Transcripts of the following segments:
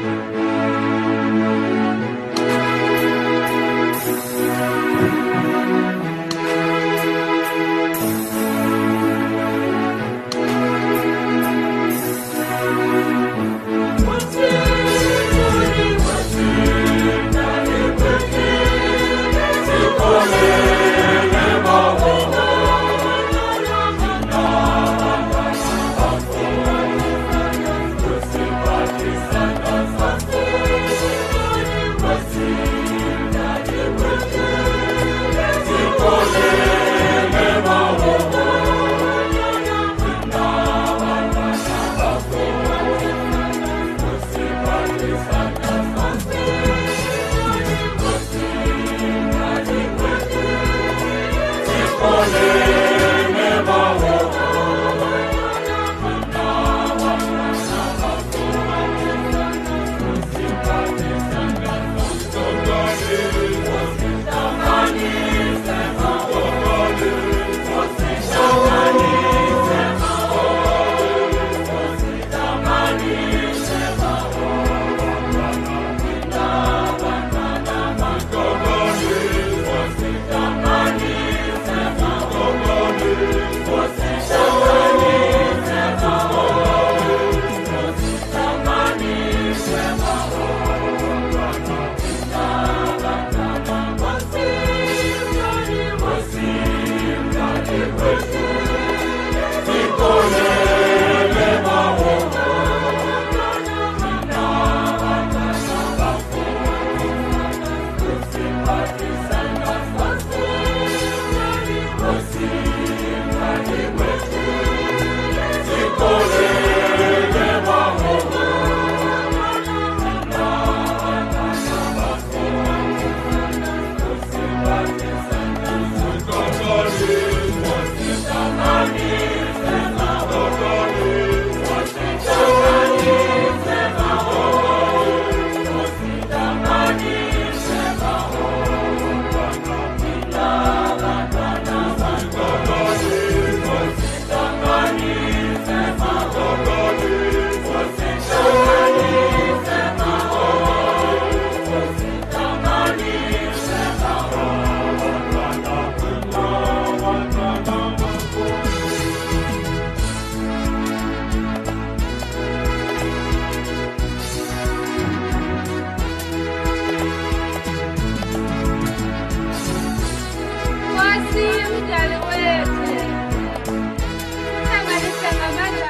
Thank you.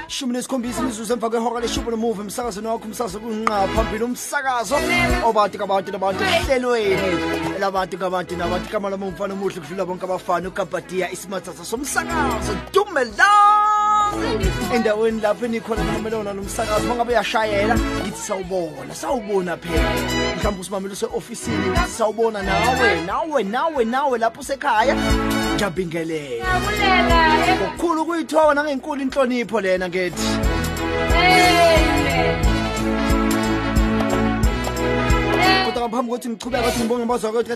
shumi nesikhombisa imizuzu emva kwehora leshumi nomuva emsakazweni wakho umsakazo kunqa phambili umsakazo obantu kabantu nabantu ehlelweni labantu kabantu nabantu kamala mumfana omuhle kudlula bonke abafana ukabadiya somsakazo endaweni lapho enikhona nomsakazo mangabe uyashayela ngithi sawubona sawubona phela mhlawumbe use-ofisini sawubona nawe nawe nawe nawe lapho usekhaya ngiyabingelela eh. kukhulu nangenkulu inhlonipho lena ngethi eh. ngaphambi kokuthi ngichubeka ngibonge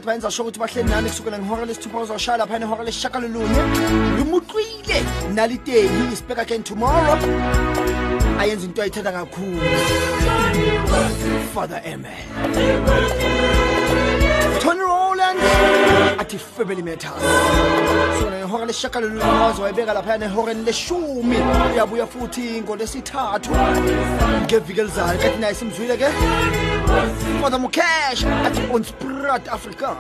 bayenza sho ukuthi bahleli nami kusukela lesithupha lapha nehora lesishakalolunye tomorrow ayenza into ayithanda kakhulu father amen Conroland at Family Matters. ngehora lesishagalolunye wazoyibeka laphayana ehoreni leshumi uyabuya futhi ngolesithathu ngeviki elizayo kanti naye simzwile-ke father mukesh athi on sprat africa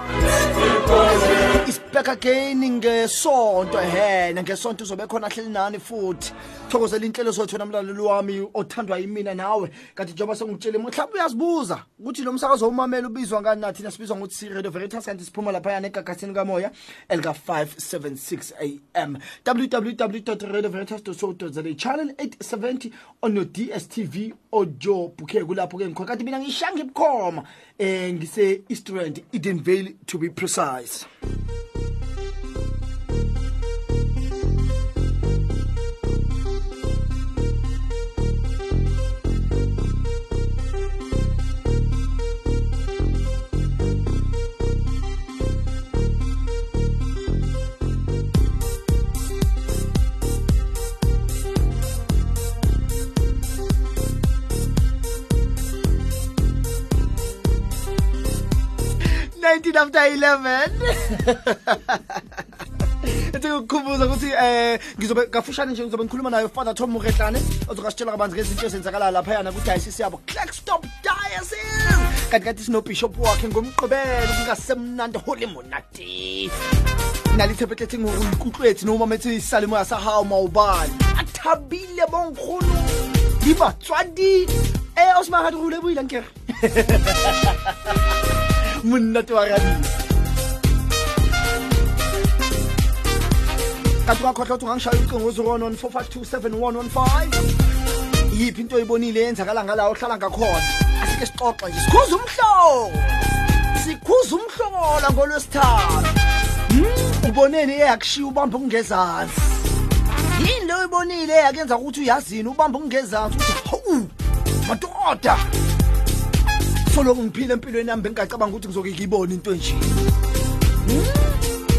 is back again ngesonto hena ngesonto uzobe khona ahleli nani futhi thokozela inhlelo zothu namlaleli wami othandwa yimina nawe kanti njengoba sengitshele mhlawumbe uyazibuza ukuthi lo msakazo umamela ubizwa ngani nathi nasibizwa ngokuthi reverendus kanti siphuma laphayana egagasini kamoya elika 576 6 a.m. www.radiovertas.co.za channel 870 on your DSTV ojo bukhe kulapho ke ngikho kanti mina ngisha ngibukhoma eh ngise Eastern Vale to be precise 19 after 11. ukukhumbuza ukuthi eh, ngizobe nje ngizobe ngikhuluma nayo Father Tom ozokasitshela kabanzi ngezinto ezenzakala yabo Kanti wakhe ngomgqibelo kungasemnandi holy monati. Athabile monnate wa radisa kanti ungakhohlwa ukuthi ungangishaya ucingo ku-011 yiphi into oyibonile yenzakala ngala ohlala ngakhona asike sixoxe nje sikhuza umhlobo sikhuza umhlobola ngolwesithathu hmm, uboneni eyakushiya ubamba okungezansi yini leyo ibonile eyakenza ukuthi uyazini ubamba okungezansi ukuthi hawu madoda soloku ngiphile empilweni yami bengingacabanga ukuthi ngizoke ngiyibone into enje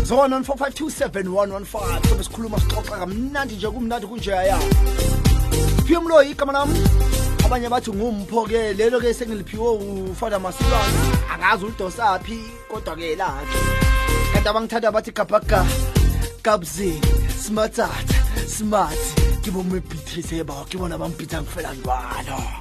0 sobe sikhuluma sixoxa kamnandi nje kumnandi kunjeyaya phiwe mlo igama nami abanye bathi ngumpho-ke lelo-ke sengiliphiwe ufada masulwane angazi ulidosaphi kodwa-ke lake kanti abangithanda bathi gabhaga gabzin smatata smart ngibomebhithise bo kibona bambhitha ngifela ndwalo no.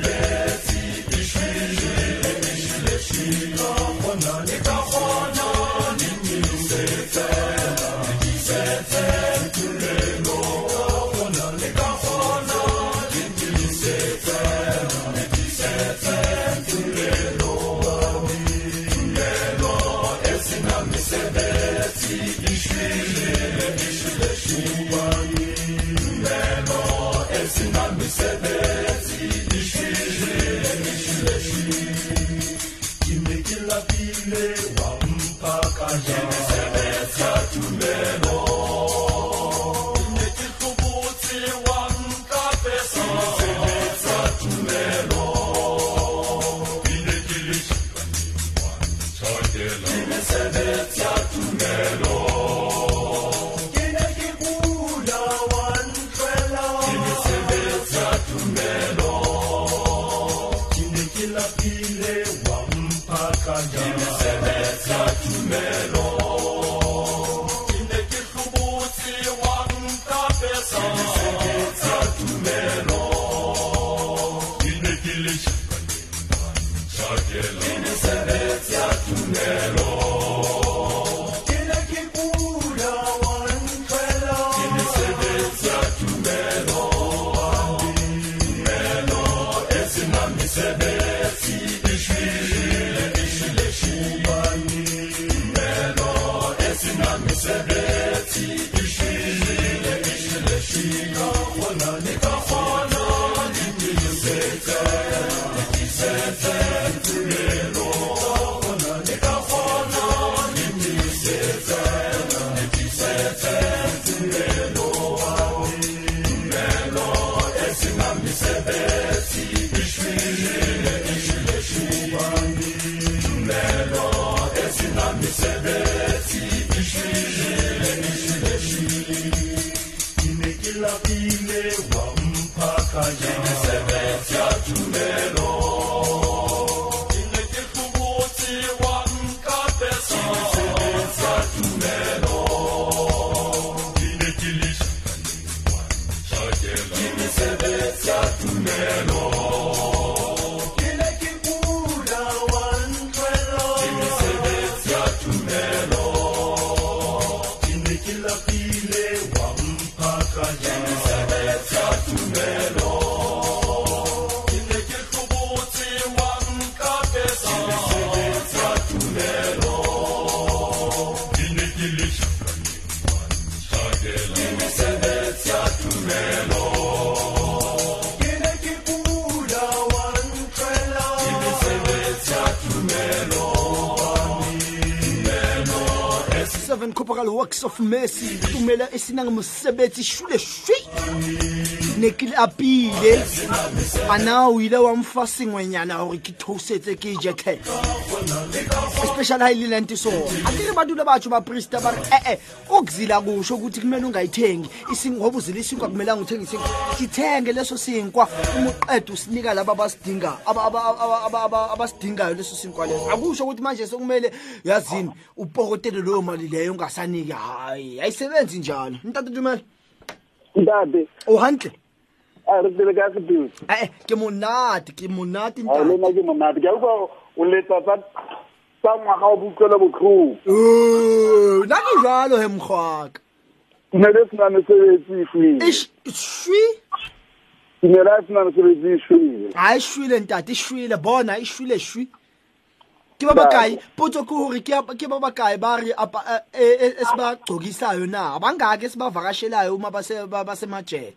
yeah. bakal works of mercy tumela esinang msebenzi shule shwi nekile apile ana o ile wa mfa sengwenyana gore ke thousetse ke je tlhe especially ha ile e lento sona akere badule batsho baprista bare e-e eh, eh, ukuzila kusho ukuthi kumele ungayithengi ngoba uzile isinkwa kumelanga uthenge isinkwa sithenge leso sinkwa uma uqeda usinika laba abasidingayo abasidingayo leso sinkwa leso akusho ukuthi manje sekumele yazini upokotele leyo mali leyo ungasaniki hayi ayisebenzi njalo mntatetumele ntate o hantle a re pele ka sepedi eh ke monate ke monate ntate a lena ke monate ke utlwa o letsa tsa tsa ngwaga o butlwela botlhoko nna ke jalo he mgwaka ke ne le sena mesebetsi fee shwi e e ke ne le sena mesebetsi shwi a shwile ntate e shwile bona e shwile shwi ke ba bakae potso ke hore ke ba bakae ba re esibagcokisayo na abangaki esibavakashelayo uma basemajele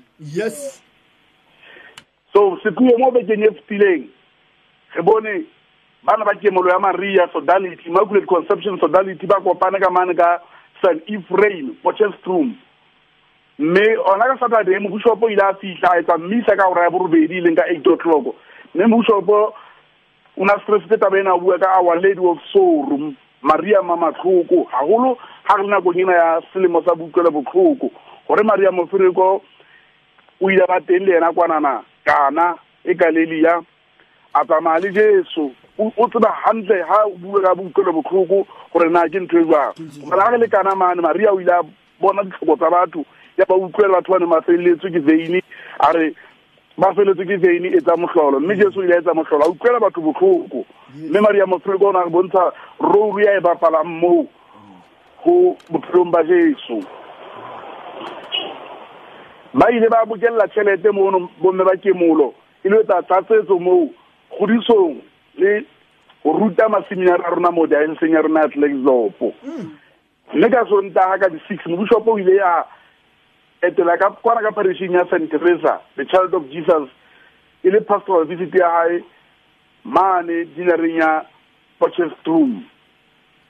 yes so sephuo mo bekeng e fetileng re bone bana ba kemolo ya maria sodality immaculate conception sodality ba kopane ka mane ka san efrain potchefstroom mme ona ka saturday mobishopo ile a fitlha a etsa mmisa ka oraya ya borobedi e leng ka eight o'clock mme mobishopo una ne a stressitse taba bua ka our lady of sorum maria mamatlhoko gagolo ga re le nakong ena ya selemo sa boutlwela botlhoko gore maria mofereko o ile ba teng le yena kwanana kana e ka a tsamaya le jesu o tseba hantle ha o bua ka boutlwelo botlhoko gore na ke ntho e jwang e gore le kana mane maria o ile a bona ditlhoko tsa batho ya ba utlwela batho ba ne ba feleletswe ke veine a re ba feleletswe ke veine e tsa motlholo mme jesu o ile a tsa motlholo a utlwela batho botlhoko mme maria moseleko o ne a re bontsha rolo ya e bapalang moo go botlhelong ba jesu ba ile ba bokella tšhelete mono bomme ba ke molo e le etsa tlatsetso moo godisong le go ruta maseminara a rona mo diaenseng ya rona ya tlexlopo mm. mme ka sontaga ka di-six mobishopo o ile ya etela ka kwana ka parishing ya st teresa the child of jesus e le pastoral visit ya gae mane dinareng ya pochestrom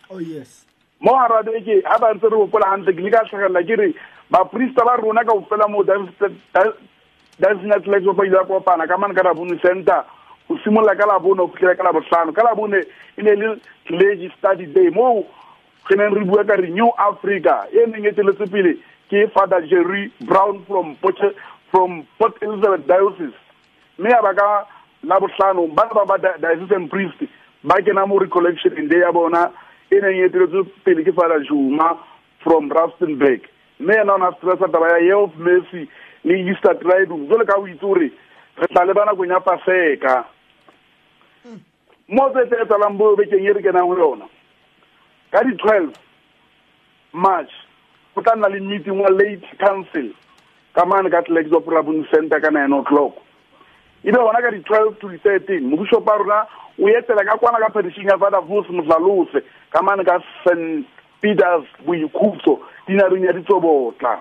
oh, yes. mo harabeke ga ba ntse re bopola gantle ke le ka tlhagelela ke re baporista ba rona ka ofela moo dancing ba ile ba kopana ka mane ka labone center go simolola ka labone go fitlhela ka labotlhano ka labone e ne le legi study day moo ge neng re bua ka re new africa e neng e teletse pele ke father jerry brown from port, from port elizabeth diocese mme ya ba ka labotlhano ba ba ba diocesan priest ba kena mo recollection day ya bona e neng e teletse pele ke father juma from rustenburg mme ena o ne a stressa taba ya year of mercy le easter tridum le ka o itse gore re tla le ba ya paseka mo tse tse e tsalang bo bekeng e re kenang go yona ka di-twelve march go tla nna le meeting wa late council ka mane ka tlelekiswa center ka nine o'clock ebe gona ka di-twelve to di-thirteen mobuso rona o etsela ka kwana ka petition ya father vos motlalose ka mane ka st peters boikhutso tinareng ya ditsobotla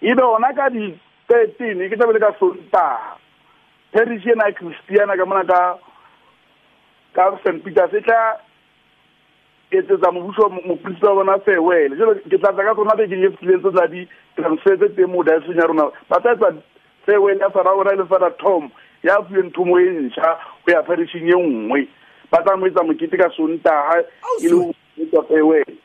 ebe ona ka di-thirteen ke tlabele ka sontaga parish ena christiana ka mona ka ka st peters e tla etsetsa mobuso mopolisita wa bona farewele jalo ke tlatsa ka tsona tse tse tsa di-transfer tse teng mo diaseng ya rona ba tla etsa farewele ya fara ona e le fara tom ya fuweng thomo e ntšha go ya parishing e nngwe ba tla mo etsa mokete ka sontaga e le farewele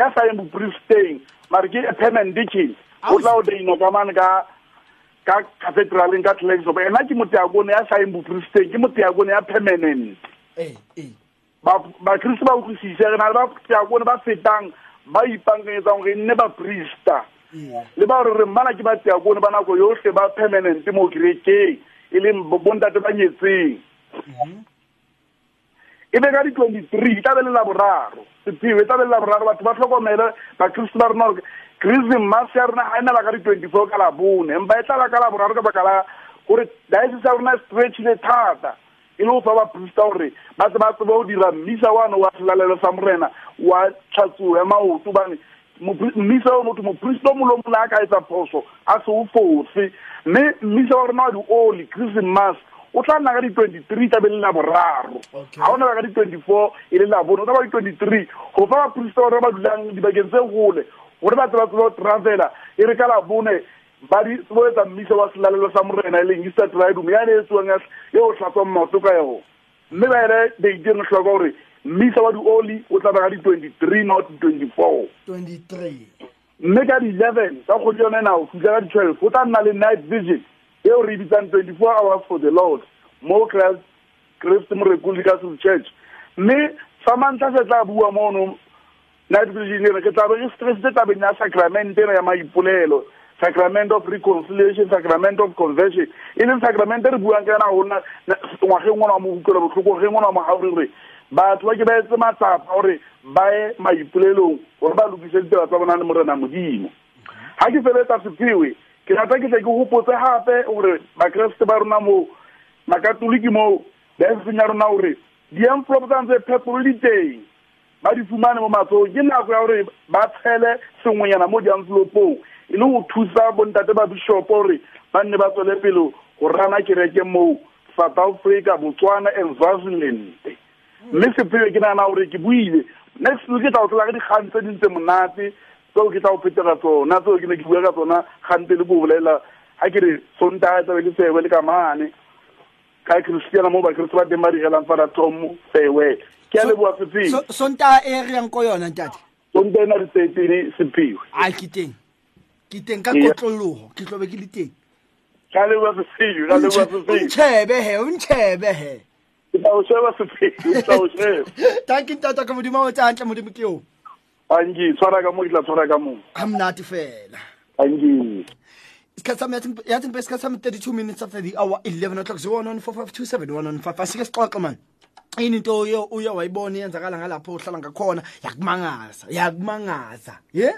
ya sa eng brief staying mare ke a permanent deacon o tla o dainwa ka mane ka ka cathedraleng ka tlaxop ena ke moteakone ya sa eng brief staying ke moteakone ya permanent bakriste ba utlwisise re na le bateakone ba fetang ba ipankanyetsang gore nne baprista le ba gore re mmana ke bateakone ba nako yotlhe ba permanent mo kerekeng e leng bontate ba nyetseng mhm. e be ka di-twenty-three e tlabe le laboraro sephiwe e tlabe le laboraro batho ba tlhokomele bakriste ba rona gore kriste mmase ya rona ga e nala ka di twenty ka labone empa e tlala ka laboraro ka baka la gore diocese ya rona e stretchile thata e le go fa baprista gore ba tse ba tsebe go dira mmisa wane wa selalelo sa morena wa tlhatsuo ya maoto bane mmisa o motho mopristo mole o mole a ka etsa phoso a se o fose mme mmisa wa rona wa di-oli christmas o tla nna ka di-twenty-three le la boraro ga o naba ka di-twenty-four e le la bone o tla ba di-twenty-three go fa ba gore ba dulang dibakeng tse gole gore ba tseba tseba go transela e re ka la bone ba di boetsa mmisa wa selalelo sa morena e leng easter tridum yane e tswang e o tlhatswa maoto ka yo mme ba ele deiteng tlhoka e gore mmisa wa dioli o tla ba ka di-twenty-three not 24 four mme ka di-eleven ka kgodi yone nao fitlha ka di-twelve o tla nna le night vision eo re bitsang twenty four hours for the lord mo christ christ morekuli church mme fa mantlha se tla bua mono night vision ena ke tlabe re stressitse tabeng ya sacrament ena ya maipolelo sacrament of reconciliation sacrament of conversion e leng sacrament e re buang ka yana gona ngwageng ona wa mo utlwela botlhoko geng ona wa mogaorere batho ba ke ba etse matsapa gore ba ye maipolelong gore ba lokise ditsela tsa bona le morena modimo ga ke feletsa sephiwe ke rata ke tla ke gopotse gape gore bakeresete ba rona moo makatoliki moo diaseseng ya rona gore di-envelope tsa ntse phepolo di teng ba di fumane mo matsogong ke nako ya gore ba tshele sengwenyana mo di-envelopong e le go thusa bontate ba bishopo gore ba nne ba tswele pele go rana kereke moo south africa botswana and swaziland mme sepheo ke nagana gore ke buile next week ke tla go tlela ka dikgang tse dintse monate tseo ke tla opete ka tsona tseo ke ne ke bua ka tsona gante le ko bolela ga ke re sontaga e tsabe le sewe le ka mane ka christiana mo bakereso ba teng ba digelang fana tomo sewe ke a leboa setseng sontaga e re yang ko yona ntate sontaga e na le tsetsene sepiwe a ke teng ke teng ka kotlologo ke tlobe ke le teng ka leboa seseo ka leboa seseo ntshebe he o ntshebe he ke tla o sheba seseo ke tla o sheba tanki ntata ka modimo o tsa hantle modimo ke o anki tshwara ka mo ditla tshwara ka mo amnati fela anki isikhathi sami yathi ngipe isikhathi sami 32 minutes after the hour 11 o'clock 0154527155 asike sixoxe mani yini into uye wayibona iyenzakala ngalapho ohlala ngakhona yakumangaza yakumangaza ye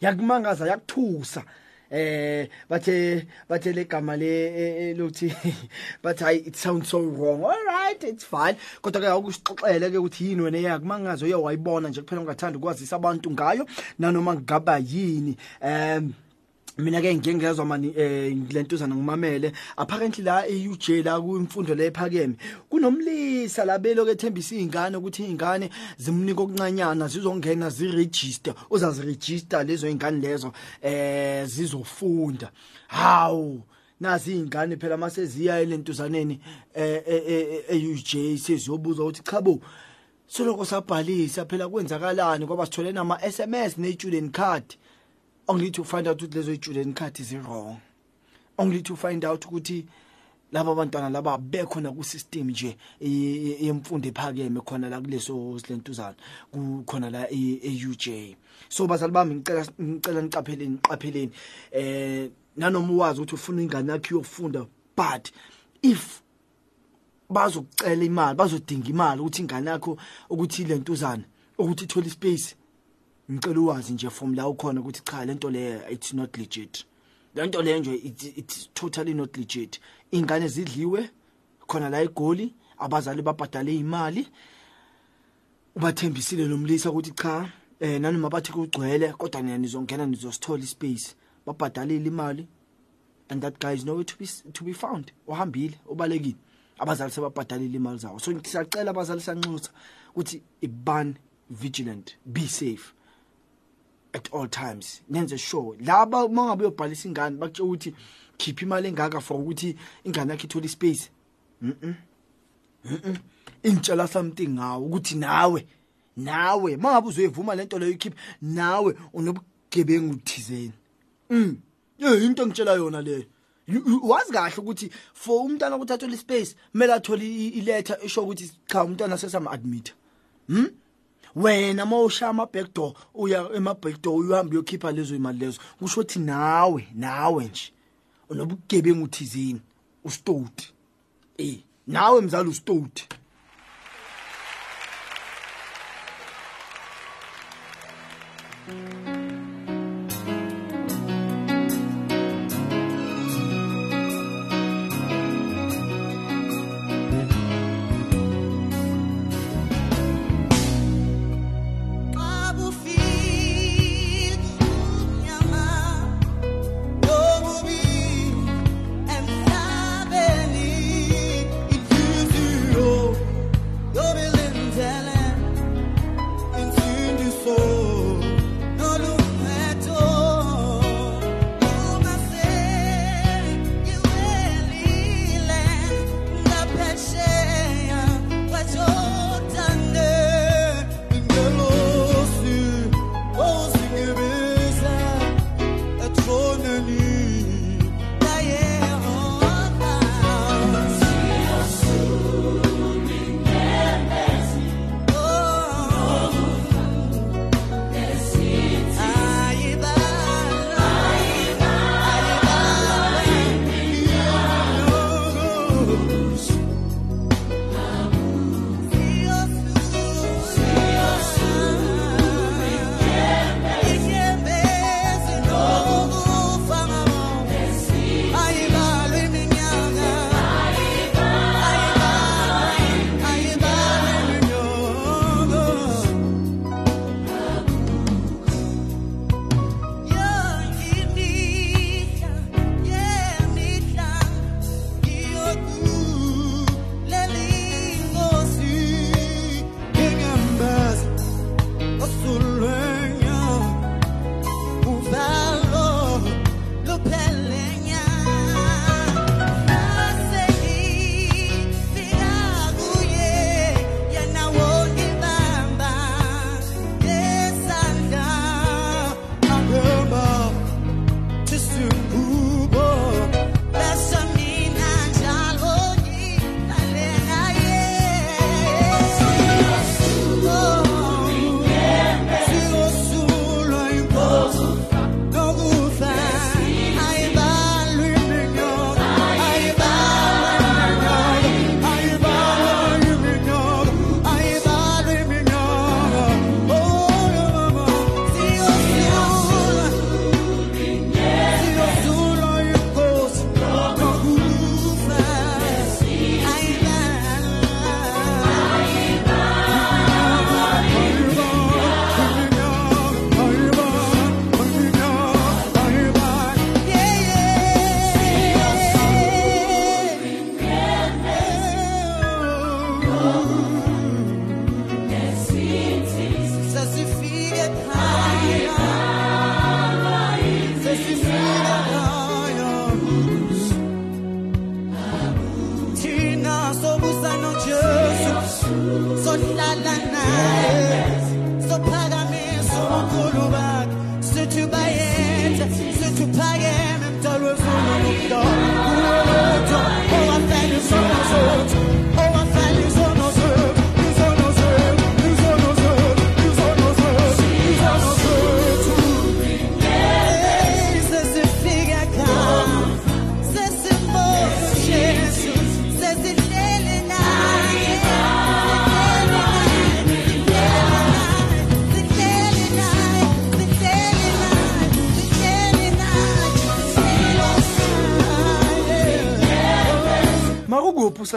yakumangaza yakuthusa yeah? eh bathe bathe legama le e, e, lokuthi bathi hayi it sounds so wrong all right it's fine kodwa ke awukusixoxele ke ukuthi yini wena yakho mangazo uye wayibona nje kuphela ungathanda ukwazisa abantu ngayo nanoma ngaba yini um mina ke ngike ngezwa mani eh ngilentuzana ngimamele apparently la eUJ la kwimfundo lephakeme kunomlisa labelo ke thembisa izingane ukuthi izingane zimnike okuncanyana zizongena ziregister uzaziregister lezo izingane lezo eh zizofunda hawu nazi izingane phela mase ziya elentuzaneni eh, eh, eh, eh eUJ seziyobuza ukuthi cha bo soloko sabhalisa phela kwenzakalani kwaba sithole nama SMS ne student card only to find out ukuthi lezo student card is wrong only to find out ukuthi laba bantwana laba bekhona ku system nje e-, e-, yemfundo ephakeme khona la kuleso silentuzana kukhona la e-, eUJ so bazali bami ngicela ngicela niqapheleni niqapheleni eh nanoma uwazi ukuthi ufuna ingane yakhe yokufunda but if bazokucela imali bazodinga imali ukuthi ingane yakho ukuthi lentuzana ukuthi ithola ispace ngicela uwazi nje from la ukhona ukuthi cha lento le it's not legit lento le nje it's totally not legit ingane zidliwe khona la egoli abazali babhadale imali ubathembisile lo mlisa ukuthi cha eh nanoma bathi kugcwele kodwa nina nizongena nizosithola ispace babhadalile imali and that guy is nowhere to be to be found uhambile ubalekile abazali sebabhadalile imali zawo so ngisacela abazali sanxusa ukuthi ibani vigilant be safe at all times nenze sure laba mangabe uyobhalisa ingane bakutshela ukuthi khipha imali engaka for ukuthi ingane yakhe ithole ispace mhm mhm intshela something ngawo ukuthi nawe nawe mangabe uzoyivuma lento leyo ikhipha nawe unobugebengu thizeni mhm eh into engitshela yona leyo wazi kahle ukuthi for umntana ukuthi athole ispace kumele athole iletha esho ukuthi cha umntana sesam admit mhm wena mawushaya ama-backdoor uya ema-backdoor uyuhambe uyokhipha lezo imali lezo kusho ukuthi nawe nawe nje noba ukugebengu thizini ustoti eh nawe mzali ustoti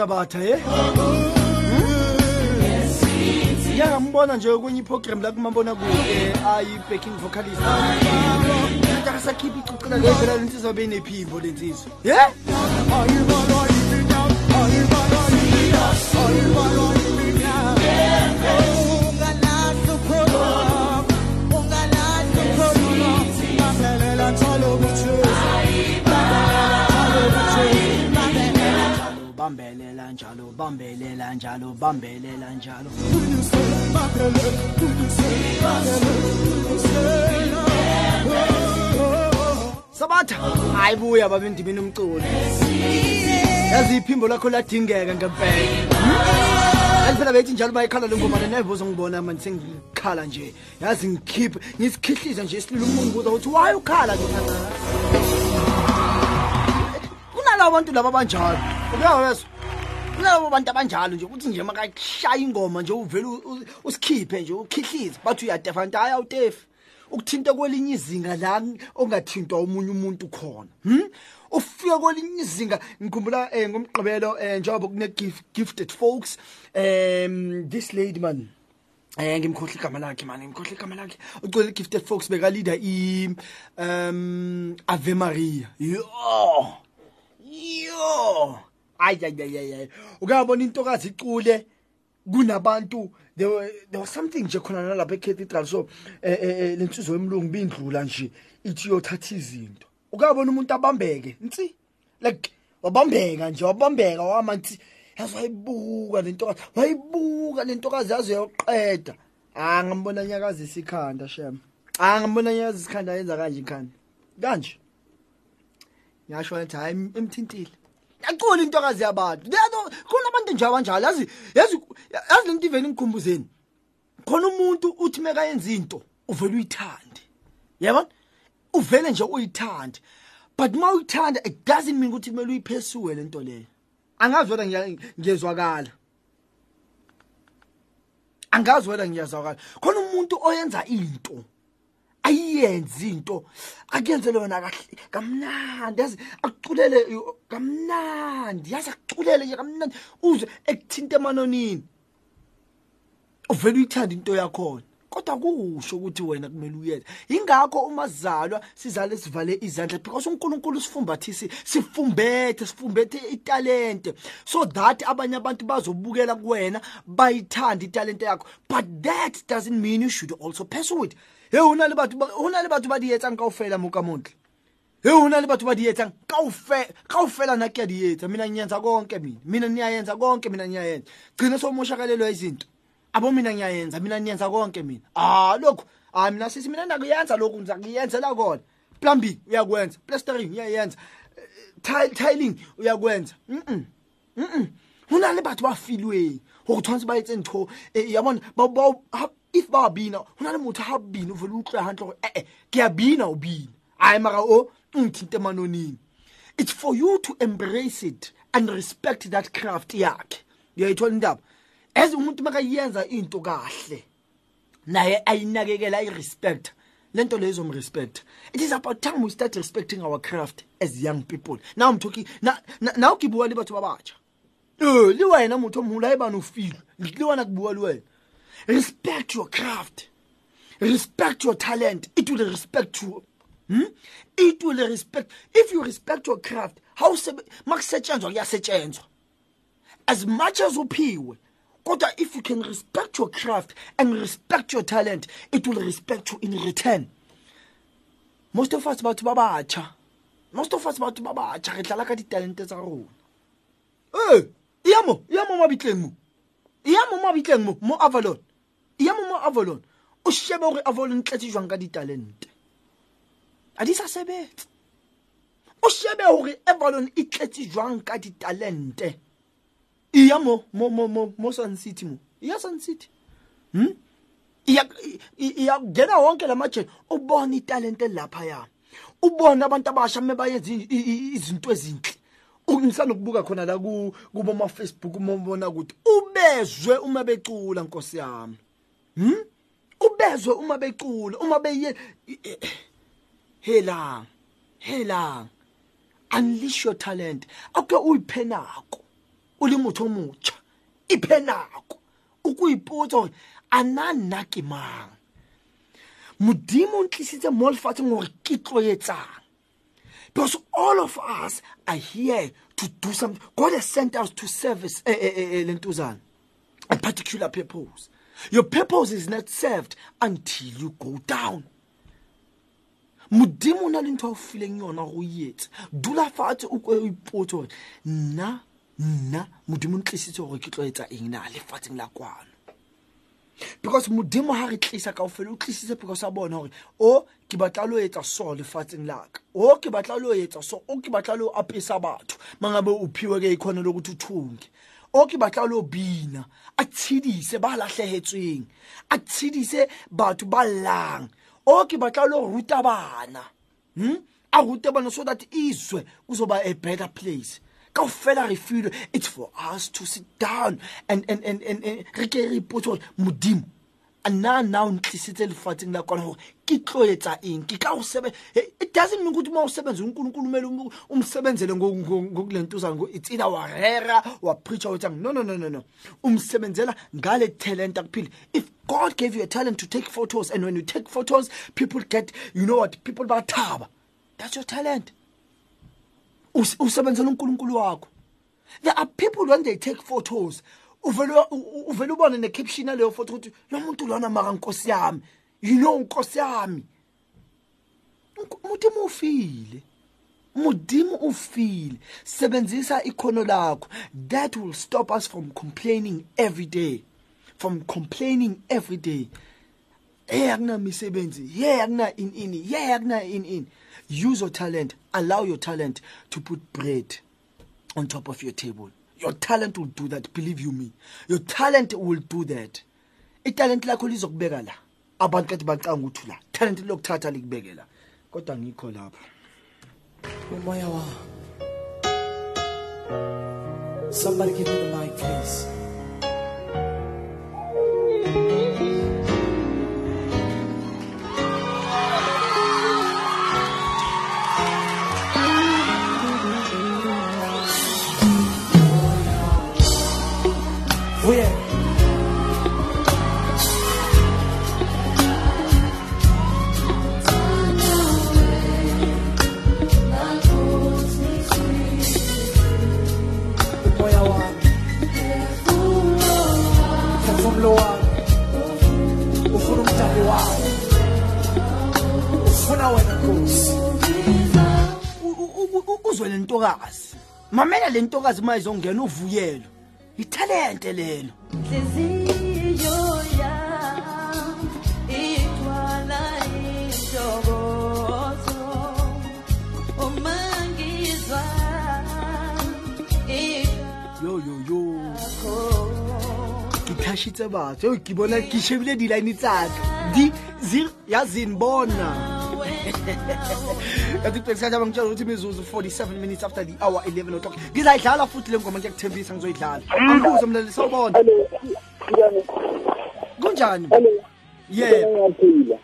isabatha ye eh? hmm? yangambona nje okunye iprogram lakumabona kuke eh, ayi-backing vocalist ntakasakhipha icucela lephela lensizo abe nephimbo lensizo ye Yes. Eh? bambelela njalo bambelela njalo sabatha hayi buya baba endimini umculo yazi iphimbo lakho ladingeka ngempela phela bethi njalo bayikhala le ngoma lenevuzo ngibona manje sengikhala nje yazi ngikhiphe ngisikhihlise nje isililo umuntu kuza ukuthi waye ukhala nje kunala abantu laba banjalo uyawezwa kulabo bantu abanjalo nje ukuthi nje makakushaya ingoma nje uvele usikhiphe nje ukhihlize bathi uyatefanti hhayi awutefi ukuthinta kwelinye izinga la ongathintwa omunye umuntu khona hm ufika kwelinye izinga ngikhumbula um ngomgqibelo um njengoba kune-gifted folks um this lady man um ngimkhohle igama lakhe mani ngimkhohle igama lakhe ucele i-gifted folks bekalida i-um ave maria yo yo ayayayayay ukuyabona intokazi icule kunabantu there was something nje khona nalapha ecathedral so eh, eh, eh, lensizwe yemlungu bindlula nje ithi yothatha izinto ukuyabona umuntu abambeke nsi like wabambeka nje wabambeka wamanthi yazi wayibuka lentokazi wayibuka lentokazi yaze yoqeda ah ngambona nyakazisa ikhanda shem ah ngambona nyakazisa ikhanda yenza kanje ikhanda kanje ngisho ngathi hayi imthintile akukho into akazi yabantu theano khona abantu nje abanjalo yazi yazi yazi lento ivele ngikhumbuzeni khona umuntu uthi meka yenza into uvele uyithande yabona uvele nje uyithande but uma uyithanda it doesn't mean ukuthi kumele uyiphesue lento leyo angazi wena ngiyezwakala angazi wena ngiyazwakala khona umuntu oyenza into uyenze into akuyenzele wena kahle kamnandi yazi akuculele kamnandi yazi akuculele nje kamnandi uze ekuthinta emanonini uvele uyithanda into yakhona kodwa kusho ukuthi wena kumele uyenze ingakho uma sizalwa sizale sivale izandla because uNkulunkulu sifumbathisi sifumbethe sifumbethe italente so that abanye abantu bazobukela kuwena bayithanda italente yakho but that doesn't mean you should also pursue it he hona le batho hona le batho ba di etsang kaofela mo ka montle he hona le batho ba di etsang kaofela kaofela na ke di etsa mina ngiyenza konke mina mina niyayenza konke mina niyayenza gcina somoshakalelwa izinto abo mina ngiyayenza mina niyenza konke mina ah lokho ah mina sisi mina nakuyenza lokhu ngizakuyenzela kona plumbing uyakwenza plastering uyayenza tiling uyakwenza mhm mhm hona le batho ba filweng go tshwanetse ba etse ntho eh, yabona ba if ba bina go na le motho ga bina fele utlwa gantle gore e-e ke ya bina o bina ae mara o nthinte manoneng it's for you to embrace it and respect that craft yakhe yayithola indaba as umuntu umake yenza into kahle naye ayinakekela ayirespect le nto leyo izomrespecta it is about time we start respecting our craft as young people naw mtoki naw kibuwa le batho ba batsha le wena motho omolaebane o e file le wena kubuwa le wena respect your craft respect your talent it will respect you hmm? it will respect if you respect your craft how makusetshenzwa kuyasetshenzwa as much as uphiwe kodwa if you can respect your craft and respect your talent it will respect you in return most of us batho ba batsha most of us batho ba batsha re tlala ka ditalente tsa rona e eh, iyamo iyamo mabitleng moo I a mou mou avalon, mou avalon, i a mou mou avalon, ou chebe ou re avalon i keti jwanka di talente. Adi sa sebe? Ou chebe ou re avalon i keti jwanka di talente. I a mou, mou mou mou, mou san siti mou, i a san siti. I a gena wankela machen, ou boni talente la paya. Ou boni aban taba chame baye zin, zin, zin, zin, zin, zin. ngisanda ukubuka khona la kubo ma Facebook umbona ukuthi ubezwe uma becula nkosi yami hm ubezwe uma becula uma beye hela hela unleash your talent akuke uyiphenako ulimutho omutsha iphenako ukuyiputsa ananaki mang modimo o ntlisitse mo lefatsheng gore ke tloetsang Because all of us are here to do something. God has sent us to service eh, eh, eh, eh a particular purpose. Your purpose is not served until you go down. modimo o na le ntho a o fileng yona go etsa dula fatshe o ipotse gore nna nna modimo o ntlisitse gore ke tlo eng na lefatsheng la kwano because modimo ha re tlisa kaofela o tlisitse because a bona hore o ke batla le ho etsa so lefatsheng laka o ke batla le ho etsa so o ke batla le ho apesa batho mangabe uphiwe ke ikhona lokuthi uthunge o ke batla le ho bina a tshidise ba lahlehetsweng a tshidise batho ba llang o ke batla le ho ruta bana hmm? a rute bana so that izwe kuzoba a better place kaofela re filwe it's for us to sit down and re ke re ipotse gore modimo a nna na o ntlisetse lefatsheng la kwana gore ke tloetsa eng ke ka go sebee doesn't mean kodimo a go sebenze onkolonkolo mele o msebenzele ngokuleng tosang go it's either wa rera wa preacha o tsang no no no no no o msebenzela ngale talent a kuphile if god gave you a talent to take photos and when you take photos people get you know what people ba thaba that's your talent usebenzela uNkulunkulu wakho there are people when they take photos uvele uvele ubone necaption yaleyo photo ukuthi lo muntu lona maka nkosi yami you know nkosi yami umuntu ufile mudimu ufile sebenzisa ikhono lakho that will stop us from complaining every day from complaining every day eyakunamisebenzi eh, here yakunainini here yakunainini use your talent allow your talent to put bread on top of your table your talent will do that believe you me your talent will do that italent lakho lizokubeka la abantu kathi bacanga ukuthi la talent lokuthatha likubeke la kodwa ngikho lapha umoya wa somebody give me the mic please Mungu wao, ufuna wena Nkosi uzwe le ntokazi. Mamela le ntokazi uma izongena uvuyelo. Ithalente lelo. Inhliziyo yami ithwala intokozo. Uma ngizwa Yo yo yo. Ke thashitse batho. Yo ke bona ke shebile di line tsaka. di yazinibona yathi kubhekisathi abangitshela ukuthi imizuzu 47 minutes after the hour 11 o'clock ngizayidlala futhi le ngoma ngiyakuthembisa ngizoyidlala mm. ambuzo mlaleli sawubona kunjani yebo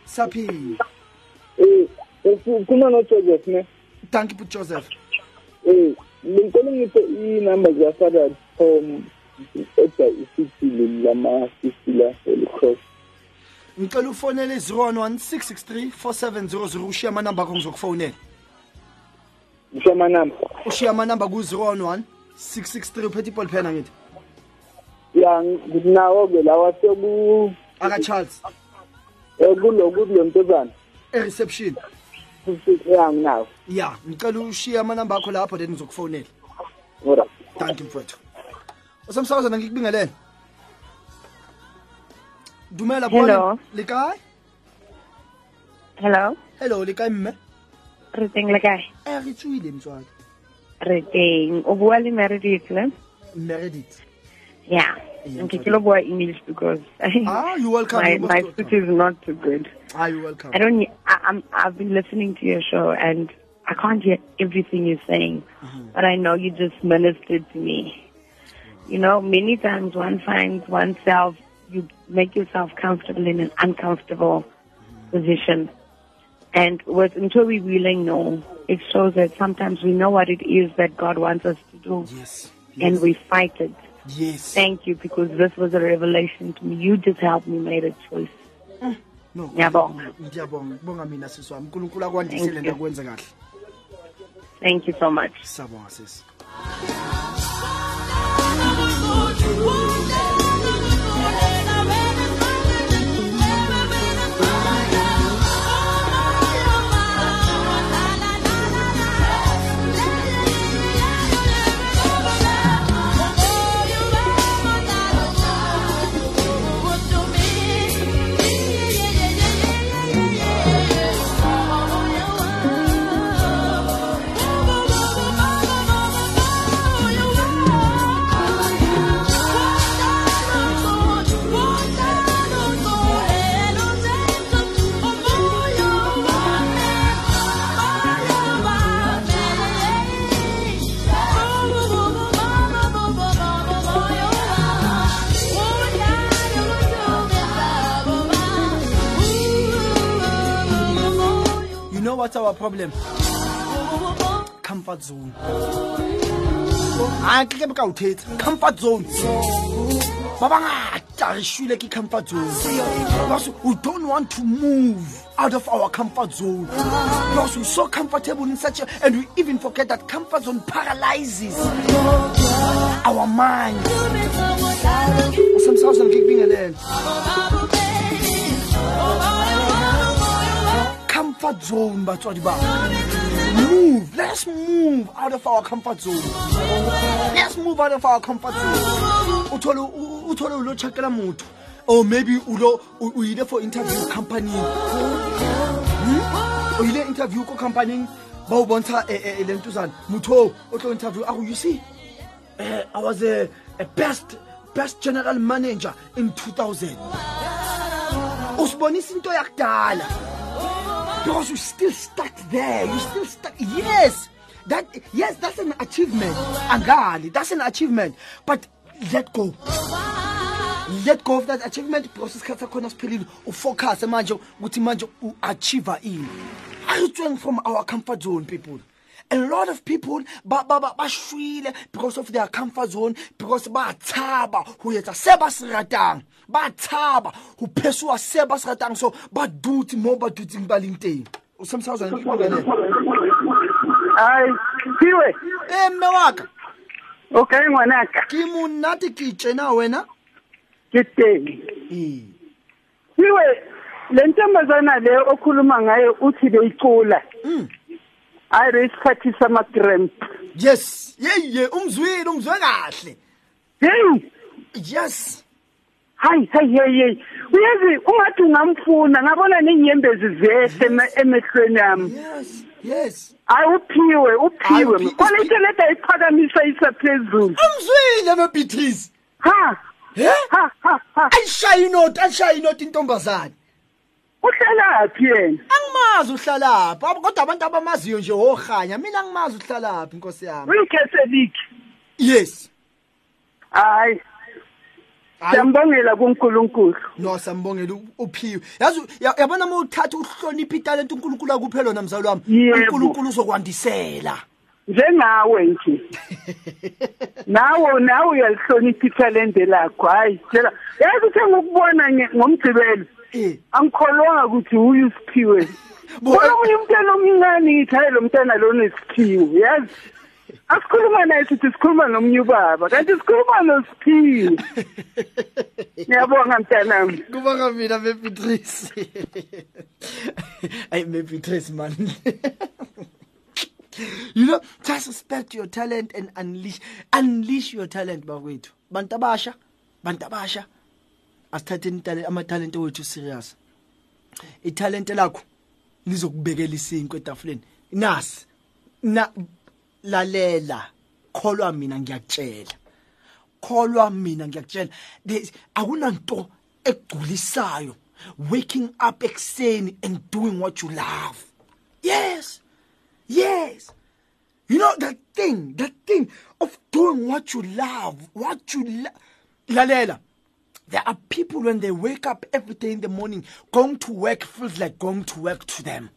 saphila eh, eh, kuma nojoseph ne thank you joseph um ngicela ngiphe iy'number zikafather tom eda isithili lama-sisila elicross ngicela ufonele 0116634700 ushiya amanamba akho ngizokufonela ushiya amanamba ushiya amanamba ku-011 663 uphethe iball phena ngithi ya nginawo-ke lawa seku aka-charles um eh, kulokulo ntozana e-reception ya nginawo ya ngicela ushiye amanamba akho lapho then ngizokufonela thank you mfowethu usemsakazana ngikubingelele dumela hello le kae hello hello le kae mme re teng le kae e eh, re tswile mtswadi re teng o bua le meredith le meredith yeah Okay, kilo boy English because ah, you welcome. my, my foot is not too good. Ah, you welcome. I don't. I, I'm. I've been listening to your show and I can't hear everything you're saying, mm -hmm. but I know you just ministered to me. You know, many times one finds oneself you make yourself comfortable in an uncomfortable position. And with, until we really know, it shows that sometimes we know what it is that God wants us to do. Yes. yes. And we fight it. Yes. Thank you because this was a revelation to me. You just helped me make a choice. No. Thank you so much. what's our problem comfort zone ake ah, ke boka othetsa comfort zone ba bangata re shule ke comfort zone because we don't want to move out of our comfort zone because we're so comfortable in such a and we even forget that comfort zone paralyzes our mind osamsazan ke kubingelela comfort zone, but what about Move. Let's move out of our comfort zone. Let's move out of our comfort zone. Uthole uthole ulo chakela motho. Or oh, maybe ulo uyile for interview company. Hmm? interview ko company ba o bontsha lentuzana. Motho muto tlo interview a you see. Uh, I was a, a best best general manager in 2000. Usibonisa sinto yakudala. because you still stuck there you still stuck yes that yes that's an achievement agali that's an achievement but let go let go of that achievement because isikhathi sakhona siphelile ufocuse manje ukuthi manje u-achieve-a ini ayitsweng from our comfort zone people a lot of people ba ba ba shwile because of their comfort zone because ba tshaba ho etsa se ba se ratang ba tshaba ho pheswa se ba se ratang so ba dutse mo ba dutseng ba leng teng o semsazana ai piwe eh mme waka okay ngwanaka ke monate ke tjena wena ke teng eh piwe le ntombazana le okhuluma ngayo uthi beyicula mm ayire isikhathi sama-cramp yes yeye umzwile umzwe kahle heyi yes hayi hayi heyi heyi uyazi ungathi ungamfuna ngabona nenyembezi zehle emehlweni yami yes yes hayi uphiwe uphiwe kona iteleta iphakamisa isaphezulu umzwile nobithisi ha ha ha ha ayishaya inoti ayishaya inoti intombazane uhlalaphi yena angimazi uhlalaphi kodwa abantu abamaziyo nje ohanya mina angimazi uhlalaphi inkosi yami uyicatholic yes hayi Siyambongela kuNkulunkulu. No, siyambongela uphiwe. Yazi yabona uma uthatha uhlonipha italent uNkulunkulu akuphe lona mzali wami. uNkulunkulu uzokwandisela. Njengawe nje. Nawo nawe uyalihlonipha italent lakho. Hayi, tshela. Yazi uthe ngokubona ngomgcibelo. Eh. angikholwanga ukuthi uyisiphiwe kunomunye umntwana omncane ngithi hayi lo mntana lona isiphiwe yazi asikhuluma naye sithi sikhuluma nomnye ubaba kanti sikhuluma nosiphiwe ngiyabonga mntanami kubonga mina bebeatrice ayi bebeatrice man you know just respect your talent and unleash unleash your talent bakwethu bantu abasha bantu abasha asithathe amatalente wethu serious italente lakho lizokubekela isinkwe etafuleni nasi na lalela kholwa mina ngiyakutshela kholwa mina ngiyakutshela akunanto egculisayo waking up ekuseni and doing what you love yes yes you know that thing that thing of doing what you love what you la lalela There are people when they wake up every day in the morning, going to work feels like going to work to them.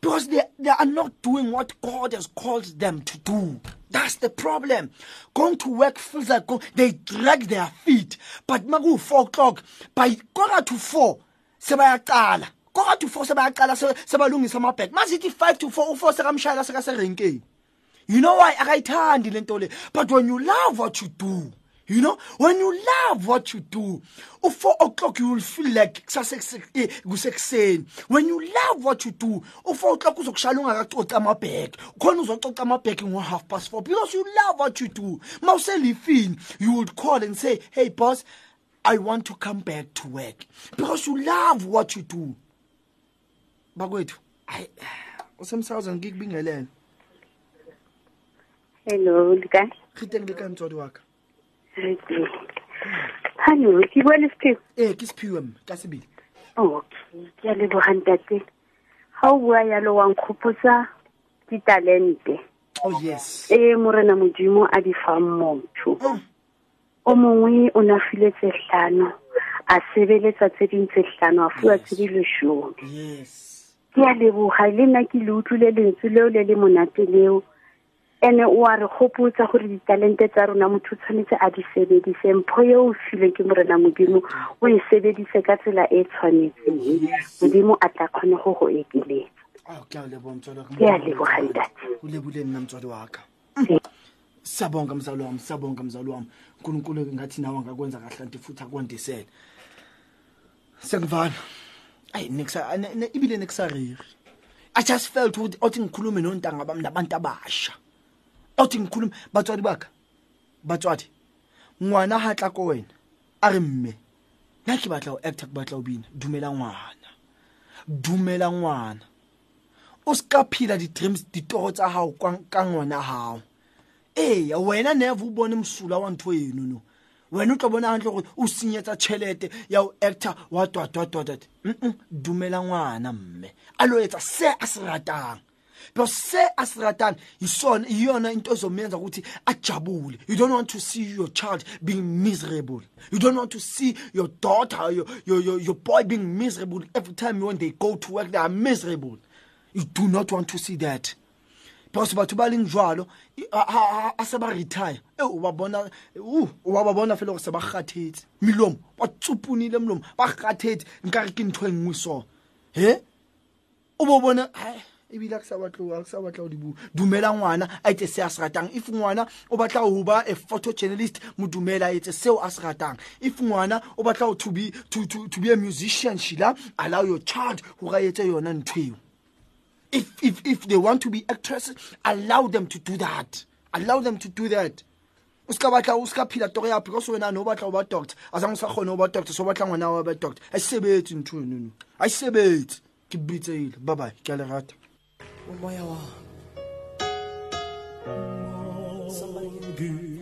Because they, they are not doing what God has called them to do. That's the problem. Going to work feels like go, they drag their feet. But magu 4 o'clock, by quarter to 4, sebayaqala. Quarter to 4 sebayaqala sebalungisa amabhek. Masiti 5 to 4 uforce kamshayela sekaserenkeni. You know why But when you love what you do, You know, when you love what you do, at 4 o'clock you will feel like eh, kusekuseni. When you love what you do, at 4 o'clock uzokushaya ungakacoca amabheki. Khona uzococa amabheki ngo half past 4 because you love what you do. Mawuselifini, you will call and say, "Hey boss, I want to come back to work." Because you love what you do. Bakwethu, ay usemsawuzana ngikubingelele. Hello, Lika. Khiteng Lika Ntodi wakho. E, kis piwem, kasebi. Oh, ok, kia levu kandate. Hawa yalo wankupo sa, ki talen de. Oh yes. E, mwre namo djimou adi fam mwom chou. O mwou yi, ona fi le tseltano. Asebe le tseltano, a fi atiri le chou. Yes. Kia levu, hayle nakiloutu le de msou le ou le de mwona te le ou. ene o a re hopotsa gore ditalente tsa rona motho tshwanetse a di sebedise mpho ye o filwe ke morena modimo o e sebedise ka tsela e tshwanetseng modimo a tla kgone go go ekeletsa ah, ke a leboga motswadi ke a leboga ntate o lebule nna motswadi wa ka siyabonga mzali wami siyabonga mzali wami uNkulunkulu ngathi nawe angakwenza kahle kanti futhi akwandisele sekuvala ayi nikusa ibile nikusariri i just felt ukuthi othi ngikhulume nontanga bami nabantu abasha othi ngikhulume batswadi bakha batswadi ngwana ha tla ko wena a re mme nna ke batla go acta ke batla go bina dumela ngwana dumela ngwana o se ka phila di-dreams ditoro tsa gago ka ngwana gago ee wena neve o bone mosula wa ntho enono wena o tla bona gantle gore o senyetsa tšhelete ya go acta wa twatwatwatwata mm -mm. dumela ngwana mme a lo etsa se a se ratang because asratan yisona iyona into ezomenza ukuthi ajabule you don't want to see your child being miserable you don't want to see your daughter your your your, your boy being miserable every time when they go to work they are miserable you do not want to see that because batho ba leng jwalo a se ba retire e o ba bona fela gore se ba kgathetse melomo ba tsupunile molomo ba kgathetse nkare ke ntho e nngwe so he o bo bona ebile asa batla o dibua dumela ngwana a etse se a se ratang if ngwana o batla go ba a photo journalist modumela a etse seo a se ratang if ngwana o batla go to be a musician shila allow your child gore a etse yona ntho If, if, if they want to be actresses, allow them to do that. Allow them to do that. Uska batla uska pila tore ya because wena no batla ba talk. Asa ngisa khona ba talk so batla ngwana wa ba talk. I say bait ntuno. I say bait. Ke bitse ile. Bye bye. Ke le rata. umoya wam somebody